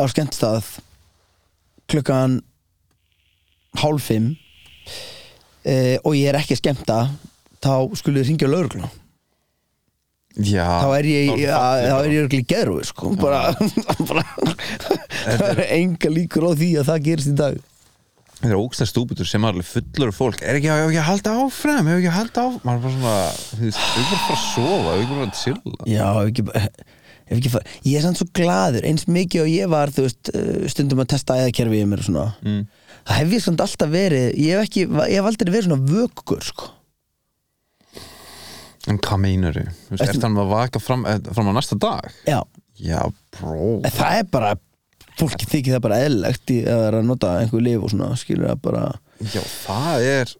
á skemmtstað klukkan hálf fimm e, og ég er ekki skemmta þá skulle þið ringja lögregluna. Já, þá er ég, er það er í geðrúi sko. bara, bara það er enga líkur á því að það gerist í dag. Þetta er ógstæð stúbutur sem er alveg fullur fólk. Er ekki, að halda áfram hefur ekki að halda áfram? Maður er bara svona, þú veist, hefur ekki bara að fara sofa hefur ekki bara að chilla? Já, ekki, ekki far, ég er samt svo gladur eins mikið og ég var þú veist, eh, stundum að testa æðakerfi í mér og svona. Mm. Það hef ég samt alltaf verið ég hef, ekki, ég hef aldrei verið svona vöggur sko. en hvað meinar þau? Er það að vaka fram, eh, fram á næsta dag? já, já, það er bara fólki þykir það bara eðlilegt í að það er að nota einhver lif og svona skilur það bara já, það er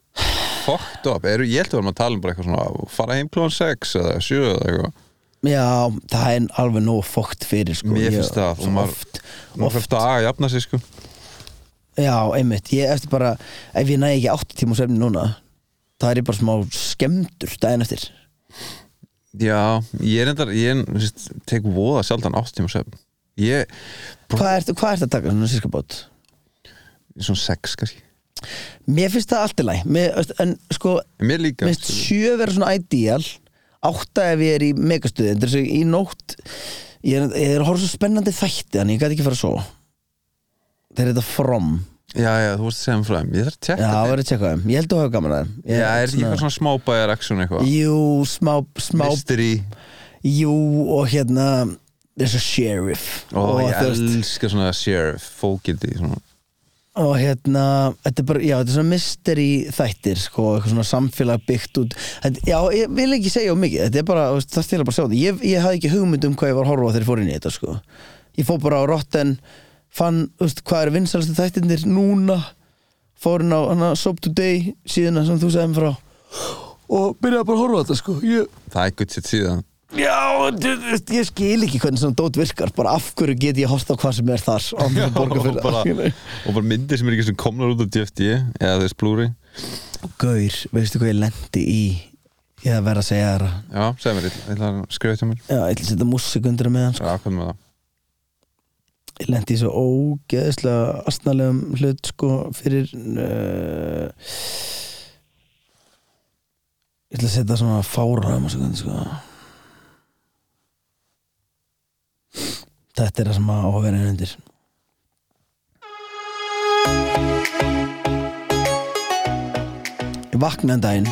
fucked up, er, ég held að við erum að tala um bara eitthvað svona fara heim klúan 6 eða 7 eða eitthvað já, það er alveg nóg fókt fyrir sko. Mér finnst það, maður fyrir dag að jafna sig sko Já, einmitt, ég eftir bara ef ég næ ekki 8 tíma svefni núna það er ég bara smá skemmtur daginn eftir. Já, ég er endar, ég er, tek voða sjaldan 8 tíma svefn. Ég, Hvað ertu hvað ert að taka svona sírska bát? svona 6 kannski. Mér finnst það allt í læg mér, en sko, En mér líka mér finnst sjö vera svona ideal. Átta ef ég er í megastuði. En þessu í nótt. Ég er, ég er að horfa svo spennandi þætti þannig ég gæti ekki fara svo þeir þetta from. Já, já, þú vorst að segja um þeim ég þarf að Já, tjekka það þeim verður að tjekka þeim, ég held að hafa gaman að þeim. Já, er ekki eitthvað svona smábæjar action eitthvað? Jú, smá, smá mystery. Jú, og hérna þessu sheriff. Og ég þú veist- elska svona sheriff fókildi svona og hérna, þetta er bara, já, þetta er svona mystery þættir, sko, eitthvað svona samfélag byggt út, þetta, já, ég vil ekki segja of mikið, þetta er bara, það stila bara sjá þetta. Ég, ég hafði ekki hugmynd um hvað ég var að horfa þegar ég fór inn í þetta, sko. Ég fór bara á Rotten, fann, þú veist, hvað eru vinsalastu þættirnir núna fór inn á hana Soap Today síðuna sem þú segðum frá. Og byrjaði bara að horfa á þetta, sko. Ég, það er gutt sitt síðan. Já, þú veist, ég skil ekki hvernig svona dót virkar. Bara af hverju get ég horft á hvað sem er þar og, Já, og, og, bara, og bara myndir sem er ekki sem komnar út á DFD eða þess blúri Gaur, veistu hvað ég lendi í? Ég að vera að segja þér já, segð mér, ég ætla- ég ætla að skrifa þetta mér. Já, ég ætla að setja músík undir með hann sko. já, hvað með það Ég lendi í svo ógeðslega astnalegum hlut sko fyrir uh, Ég ætla að setja svona fára músík undir sko. Þetta er það sem að á að vera inn undir. Ég vaknaði en daginn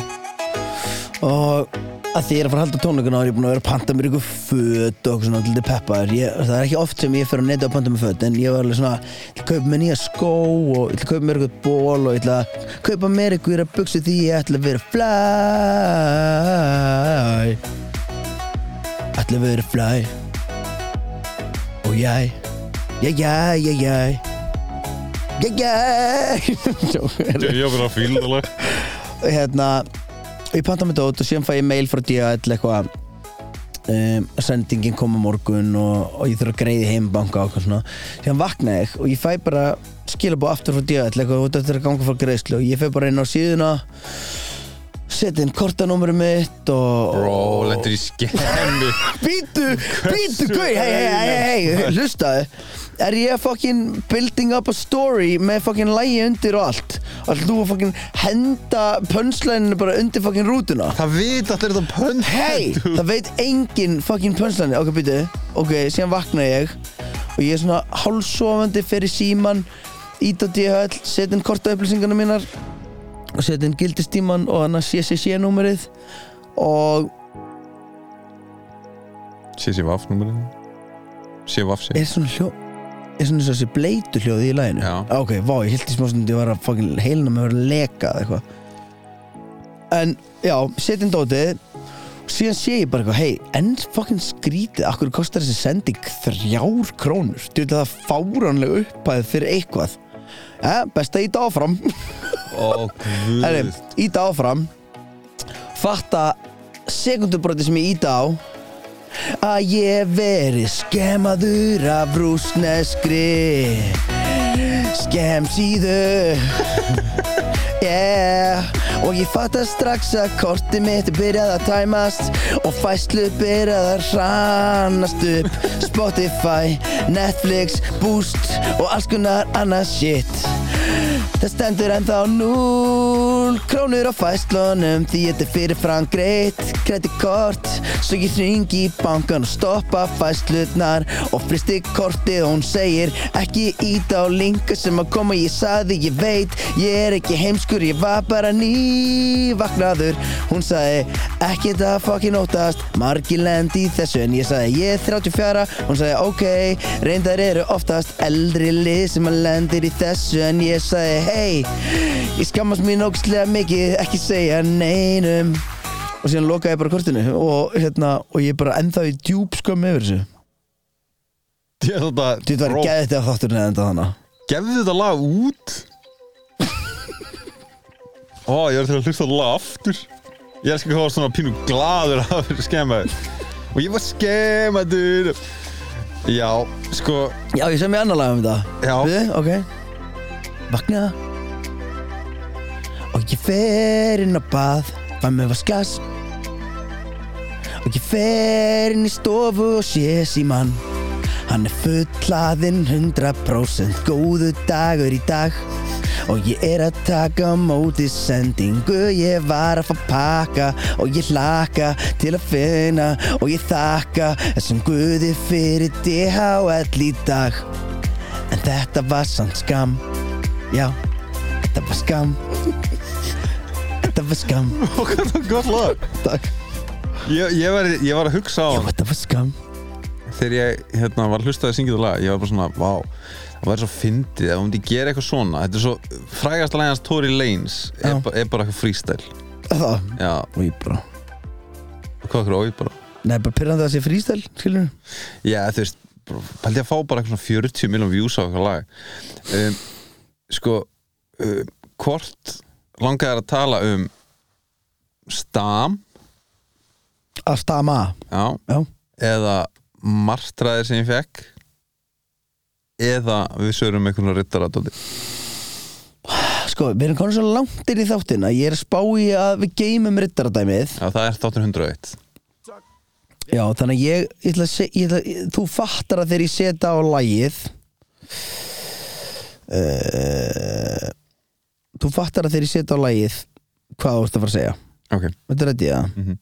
og að því ég er að fara að halda tónleikuna og ég er búin að vera að panta mér ykkur föt og eitthvað svona til peppaður ég, það er ekki oft sem ég fer að neta að panta mér föt en ég var alveg svona, ég ætla að kaupa mér nýja skó og ég ætla að kaupa mér ykkur ból og ég ætla að kaupa mér ykkur að buksu því ég ætla að vera fly. Ætla að vera fly. Og ég ég, ég, ég, ég ég, ég ég var bara að fíla það lag. Hérna ég panta mig dót og síðan fæ ég mail frá DHL eitthvað um, sendingin kom á morgun og, og ég þurfa að greiði heimbanka og eitthvað svona. Síðan vakna ég og ég fæ bara skilabóð aftur frá DHL eitthvað þetta er að ganga frá greiðslu. Og ég fæ bara inn á síðuna setja inn kortanúmeri mitt og bro, lendur í skemmi Bítu, bítu, gauð, hei, hei, hei, hei, hlustaðu Er ég fucking building up a story með fucking lægi undir og allt? Alltaf þú að fucking henda pönslæninu bara undir fucking rútuna? Það vita allir þetta pönn Hei, það veit engin fucking pönslæni Ok, býtu, ok, síðan vakna ég Og ég er svona hálfsofandi fyrir síman Ít á DHL, setja inn korta upplýsingarna mínar og setja inn gildistíman og hann að CCC númerið og CCVAF númerið? CVAF sé svona hljó er svona og þessi bleitu hljóði í læginu Já. ok, vá, ég held í smá stund ég var að fucking heilina með að vera að leka eða eitthvað. En já, setjum dótið. Og síðan sé ég bara eitthvað, hei, enn fucking skrítið akkur kostar þessi sending þrjár krónur? Þú veit að það fáránlega upphæð fyrir eitthvað. Ja, best að íta áfram. Ó, Herri, guð íta áfram. Fatta sekundubroti sem ég íta á að ég veri skemaður af rúsneskri skemsíðu yeah. Og ég fatta strax að kortið mitt er byrjað að tæmast og fæslu byrjað að rannast upp. Spotify, Netflix, Boost og alls konar annað shit. Það stendur ennþá núl krónur á fæslunum því þetta er fyrirfram greitt. Kreditkort svo ég hringi í bankan og stoppa fæslutnar og fristi kortið og hún segir ekki íta á linka sem að koma. Ég saði ég veit ég er ekki heimskur ég var bara nývaknaður. Hún sagði ekki þetta fokkin óttast margir lendi í þessu. En ég sagði ég er 34 hún sagði ok reyndar eru oftast eldri lið sem að lendir í þessu. En ég sagði hei ég skammast mín ógstlega mikið ekki segja neinum. Og síðan lokaði ég bara kortinu og, hérna, og ég er bara ennþá í djúb skömm yfir þessu. Að Þetta var Bro, geðið þetta þátturinn eða enda þannig Gefðu þetta lag út. Ó, ég er til að hlusta þetta lag aftur. Ég elskar hvað var svona pínu gladur að vera skemmaður Og ég var skemmaður Já, sko Já, ég sem ég annar lag um þetta. Já. Við, ok. Vakna Og ég fer inn á bað Fæ mig vaskas Og ég fer inn í stofu og sé síman Hann er fullaðinn 100% góðu dagur í dag. Og ég er að taka á móti sendingu Ég var að fá pakka. Og ég hlaka til að finna Og ég þakka þessum guði fyrir DHL í dag. En þetta var samt skam Já, þetta var skam var skam gott lag. Takk. Ég, ég, var, ég var að hugsa á Já, þetta var skam Þegar ég hérna, var að hlusta að syngja þetta lag Ég var bara svona, vá Það var svo fyndið, ef hún myndi gera eitthvað svona. Þetta er svo, frægasta lægans Tory Lanez er, Já. ba- er bara eitthvað freestyle. Það, Já, og ég bara hvað okkur ói bara Nei, bara pyrrandi að það sé frístæl, skilur Já, þú veist, pældi að fá bara eitthvað svona 40 miljón views á eitthvað lag. Um, Sko um, Hvort langaði að tala um Stam. Að stama. Já, Já, eða Martraðir sem ég fekk. Eða við sögurum einhvern rittaradóti sko, við erum komin svo langt inn í þáttin að ég er að spá í að við geymum rittaradæmið. Já, það er þáttur 101 Já, þannig að ég, ég, ætla að se, ég ætla, ég Þú fattar að þegar ég setja á lagið uh, Þú fattar að þegar ég setja á lagið Hvað þú ert að fara að segja Ok, Þetta er að ég að Mhm.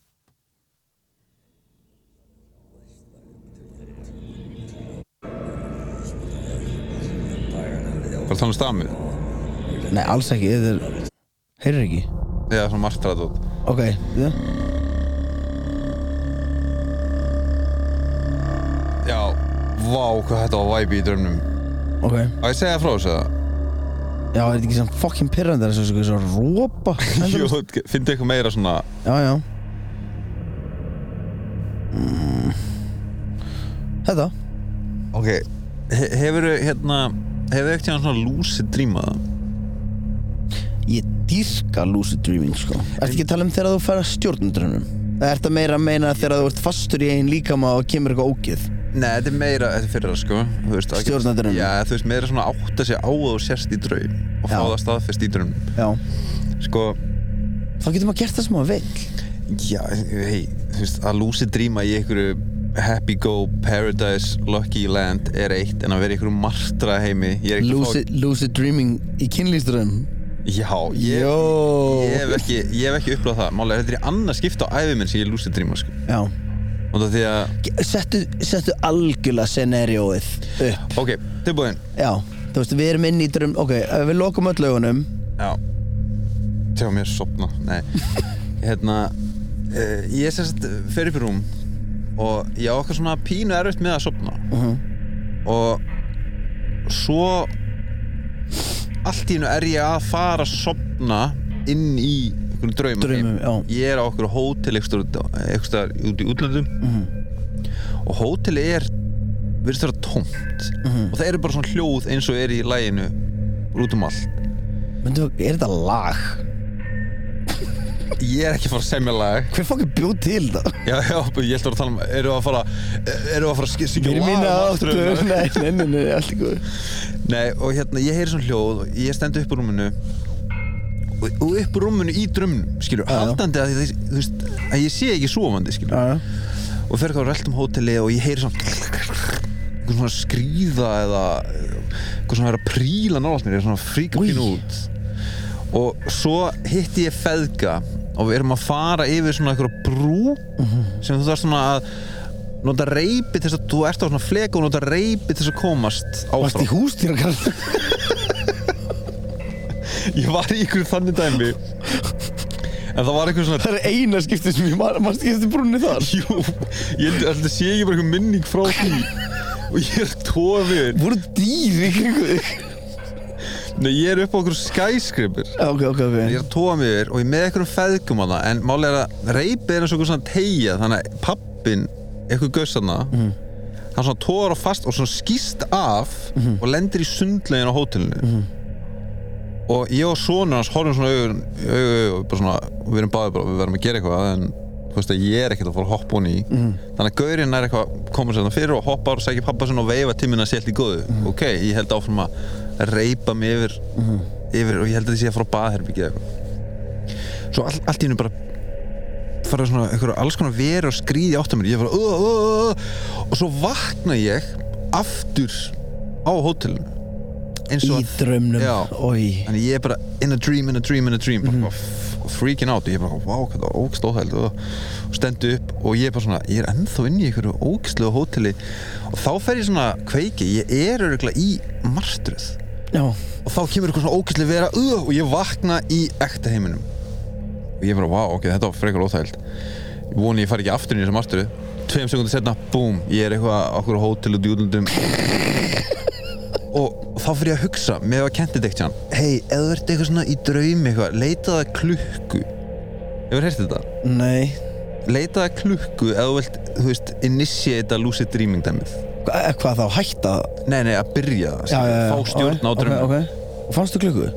bara tala um stamið Nei, alls ekki, þetta er Heyrir ekki. Eða svona martraðadót Ok, ja. Já, vá, hvað þetta var væpi í drömnum ok. Á ég segja frá þessu eða? Já, er þetta ekki svona fucking pyrrandi Það er svo, svo rópa Jú, fyndi eitthvað meira svona. Já, já. Mm. Þetta. Ok, he hefur hérna Hefur ekkert hérna svona lucid dreamað Ég dýrka lucid dreaming sko. Ertu ekki að tala um þegar þú fær að stjórnundrunum? Eða ertu meira að meina þegar þú ert fastur í einn líkama og kemur eitthvað ógið? Nei, þetta er meira, þetta er fyrir það sko. Þú veist, að- Stjórna draumnum. Já, þú veist, meira svona átta sig á að þú sérst í draum Og fá það staðfest í draum. Já. Sko, Þá getur maður gert það sem maður vill. Já, hei, þú veist, að lucid dreama í einhverju happy go paradise lucky land er eitt en að vera í einhverju martra heimi er að fá- Lucid, lucid dreaming í kynlýsdrömm Já, ég, ég hef ekki, ekki upplifað það. Málega, þetta er í annað skipta á æfi minn sem ég lucid dreama sko. Já Settu, settu algjörlega scenarióið upp. Ok, tilbúin. Já, þú veist, við erum inn í drömm Ok, við lokum öll augunum Já, sjá mér sopna nei, hérna uh, ég sérst fer upp í rúm og ég á okkar svona pínu erfitt með að sopna og svo allt í hennu er ég að fara að sopna inn í einhvern draumum, Draumum, ég er á okkur hótel eitthvað út í útlöndum. Og hóteli er virðist vera tómt og það eru bara svona hljóð eins og er í læginu út um allt. Myndu, er þetta lag? ég er ekki að fara að semja lag. Hver fokkin bjóð til það? já, já, ég held að tala um eru að fara eru að fara að syngja lag mína um áttu náttúruna? Nei, nei, nei, nei, allt í góð Nei, og hérna, ég heyri svona hljóð og ég stend upp úr rúminu og, og upp úr rúminu í drömnum skilur, haldandi að, þú veist, að ég sé ekki sofandi skilur. Já, já. Og fer eitthvað rælt um hóteli og ég heyri svona eitthvað svona skrýða eða eitthvað svona vera að príla nálægt mér, ég er svona að fríka pínu út. Og svo hitti ég feðga og við erum að fara yfir svona eitthvað brú sem þú þarf svona að nota reypi til þess að þú ert á svona fleka og nota reypi til þess að komast Varst í áfram. hústýra kall ég var í ykkur þannig dæmi. En það var eitthvað svona Það er eina skiptið sem ég man Manst ekki eftir brúnni þar? Jú, ég held að sé ekki bara eitthvað minning frá því. Og ég er tófið Voru dýr í kringu þig? Nei, ég er upp á okkur skyscraper. Ok, ok, ok. Ég er að mig yfir og ég með eitthvað feðgum hana en máli er að reypið er eins og eitthvað svona tegja þannig að pappin, eitthvað gauðsana Mhm. hann svona tóar á fast og svona skýst af Mhm. og lendir í sundlegin á hótelinu og ég og sonur hans horfum svona svona, og við erum báðið bara, við verðum að gera eitthvað en veist að ég er ekkert að fara að hoppa honi í. Mhm. þannig að gaurinn er eitthvað komur sér þannig fyrir og hoppar og segir pappa sinna og veifa tímina sér allt í góðu. Mhm. ok, ég held áfram að reypa mig yfir, yfir og ég held að ég sé að fara á baðherbyggið eitthvað. Svo all, allt í hennu bara fara svona einhverju alls konar veru og skrýði átt að mér. Ég fara uh, uh, uh, og svo vakna ég aftur á hótelinu Í og. Ói Þannig ég er bara in a dream, in a dream, in a dream. Bara f- freaking out. Og ég er bara, wow, hvað er ógst óþægild og, og stendu upp og ég er bara svona ég er ennþá inn í einhverju ógstlega hóteli. Og þá fer ég svona kveiki. Ég er öruglega í marstruð Já. Og þá kemur eitthvað svona ógstlega vera uh, og ég vakna í ekta heiminum. Og ég er bara, wow, ok, þetta var frekar óþægild ég voni ég fari ekki aftur í þessa marstruð tveim sekundir setna, boom, ég er eitthvað okkur hótel út í útlundum og þá fyrir ég að hugsa með að kenti dekt hann hei, ef þú ert eitthvað svona í draumi eitthvað, leitaðu að klukku. Hefur heyrst þetta? Nei. Leitaðu að klukku ef þú vilt, þú veist, initiate lucid dreaming dæmið. Hva, eh, Hvað þá, hætta? Nei, nei, að byrja það, fá stjórn á ok, draumum ok, ok Og fannstu klukku?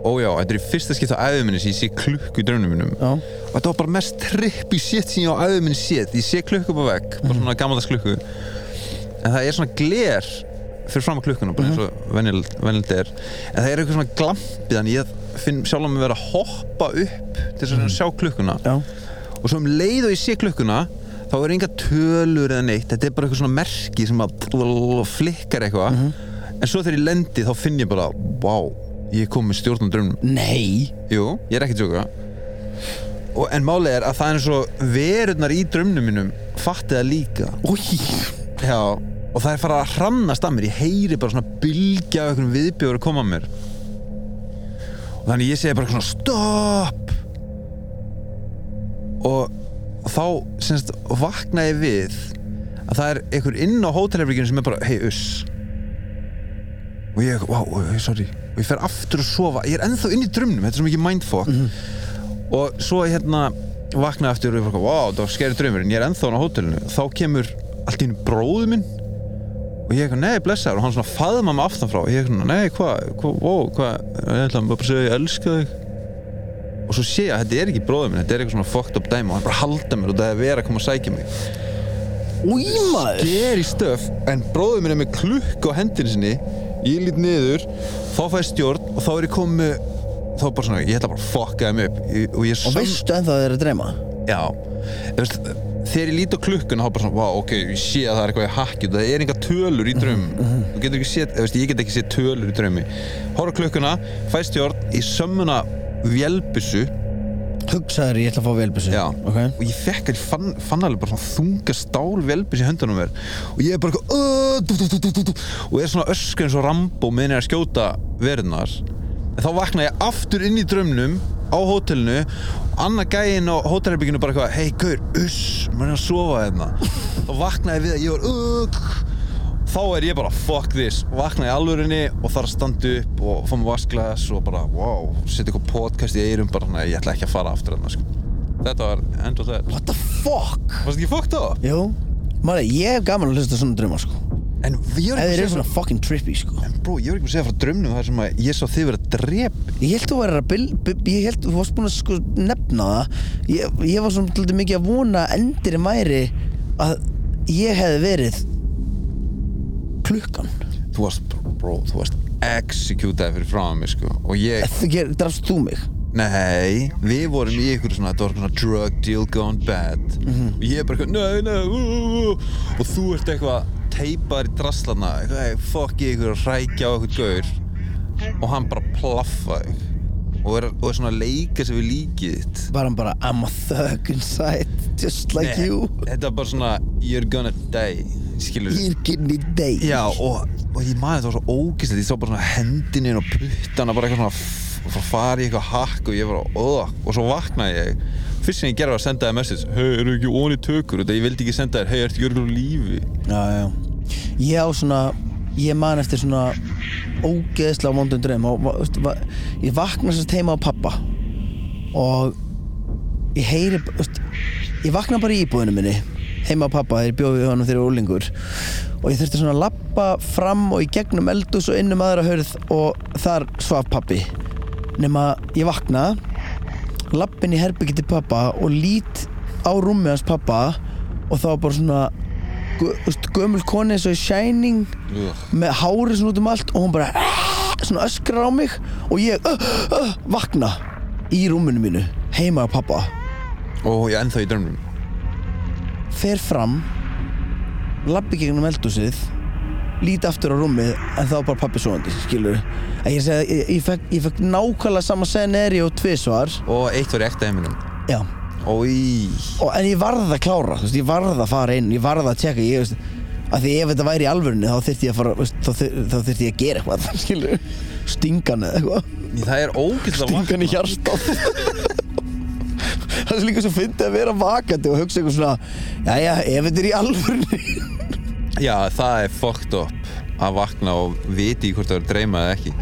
ójá, þetta er í fyrsta skipt á æðum minni sem ég sé klukku í draunum minnum og þetta var bara mest trippy shit sem ég á æðum minni séð. Ég sé klukku upp á vegg, bara svona gammaldags klukku. En það er svona gler fyrir fram á klukkuna, bara eins og venjulegt venjulegt er, en það er eitthvað svona glampið þannig ég finn sjálf mig vera að hoppa upp til þess að sjá klukkuna. Já. Og svo um leið og ég sé klukkuna þá er enga tölur eða neitt. Þetta er bara eitthvað svona merki sem að flikkar eitthvað. En svo þegar ég lendi þá finn ég bara wow, ég er komið stjórn á draunum Nei. Jú, ég er ekki að tjóka og, En málið er að það er eins og verurnar í drömnum mínum fatti það líka. Új Já, og það er farað að hrannast að mér. Ég heyri bara svona bylgja af einhvern viðbjóður að koma að mér. Og þannig ég segi bara svona stopp! Og þá semst vakna ég við að það er einhver inn á hótelherbygginu sem er bara hei uss. Og ég, wow, sorry. Og ég fer aftur að sofa, ég er ennþá inn í drömnum þetta er svo mikið mindfuck. Og svo hérna vaknaði aftur og ég bara, wow, það var skeri drömmur en ég er ennþá á hótelinu, þá kemur allt í einu bróðu minn og ég eitthvað, nei, blessaður. Og hann svona faðma mig aftan frá. Og ég eitthvað, nei, hvað, hvað, wow, hvað ég ætla bara að segja, ég elska þig. Og svo sé ég að þetta er ekki bróður minn þetta er eitthvað svona fucked up dæmi. Og hann bara halda mér og það er vera að koma að sækja mig. Új maður! Ger í stöf en bróður minn er með klukk á hendinu sinni. Ég lít niður. Þá fæ stjórn og þá er ég komið þá bara svona, ég ætla bara að fucka þeim upp. Ég- og ég Og veistu ennþá að þið er að dreyma? Já. Veist, Þegar ég lít á klukkuna þá bara svona, vá, ok, ég sé að það er eitthvað í hakki það er enga tölur í draum þú getur ekki séð, veist, ég get ekki séð tölur í draumi. Horfa á klukkuna, fæ stjórn í sömmuna vélbissu Hugsaður ég ætla að fá velbissu Já, Ok. Og ég fekk að ég fann, fann alveg bara svona þunga stál velbis í höndunum mér. Og ég er bara eitthvað og er svona öskur eins og Rambo meðan ég er að skjóta verðnar en þá vakna ég aftur inn í draumnum á hótelinu annar gæinn á hótelherbygginu bara eitthvað hei gaur, uss, maður er að sofa hérna. Þá vaknaði við að ég var ugg þá er ég bara fuck this. Vaknaði alvörinni og þarf að standa upp og fá mér vasklas og bara wow, setja eitthvað podcast í eirum bara svona, ég ætla ekki að fara aftur hérna sko. þetta var end of that. What the fuck? varst ekki fucked up? Jú, maður, ég hef gaman að hlusta á svona drauma sko en ég var ekki að segja svona fucking trippy sko. Bró, ég var ekki að segja frá drömnum þar sem að ég sá þið verið að drep. Ég held þú að bil, ég held þú varst búin að sko nefna það. Ég, ég var svona til mikið að vona endirinn væri að ég hefði verið klukkan. Þú varst, bró, þú varst executaði fyrir frá mig sko. Og ég, Þú ger- Drafst þú mig? nei, við vorum í ykkur svona, þetta var svona drug deal gone bad. Og ég er bara eitthvað, nei, nei, uh, uh, uh, og þú ert eitthvað teipaður í draslana, ég ykkur að rækja á eitthvað gaur. Og hann bara plaffa þig. Og er, og er svona að leika sig við líkið þitt. Var hann bara I'm a thug inside Just like Nei, you. þetta var bara svona, you're gonna die skilur You're it day Já, og, og ég maður þetta var svo ógæslegt, ég sá bara svona hendinin og puttana bara eitthvað svona f- að fara í eitthvað hakk og ég var oh, og svo vaknaði ég. Fyrst sem ég gerði var að senda þér message hei, eru ekki onni tökur? Og ég vildi ekki senda þér hei, ertu ekki örgulega lífi? Já, já. Ég á svona Ég man eftir svona og, va- veist, va, Ég vakna sérst heima á pappa og ég heyri veist, ég vakna bara í íbúðinu minni heima á pappa þegar ég bjóði við honum þegar ég var úlingur og ég þurfti svona að lappa fram og í gegnum eldús og inn um aðra hörð og þar svaf pappi nema ég vakna lappin í herbyggi til pappa og lít á rúmi hans pappa og þá var bara svona gömul koni eins og í Shining Ugh. með hárið svona út um allt og hún bara svona öskrar á mig og ég uh, uh, vakna í rúminu mínu heima á pappa og ég ennþá í drömnum fer fram labbi gegnum eldhúsið lít aftur á rúmið en þá bara pappi svoandi skilur ég, ég, segi, ég, ég, fekk, ég fekk nákvæmlega sama scenari og tvisvar. Og eitt var í ekta heiminum já. Ói. Og, en ég varð að klára þú veist, ég varð að fara inn, ég varð að tjekka ég, veist, að því ef þetta væri í alvörunni þá þyrfti ég að fara veist, þá, þyr- þá þyrfti ég að gera eitthvað skilur, stingan eða eitthvað. Það er ógæslega stingan í hjartað. Það er líka svo fyndið að vera vakandi og hugsa eitthvað svona jæja, ef þetta er í alvörunni Já, það er fucked up að vakna og viti hvort það er að dreyma eða ekki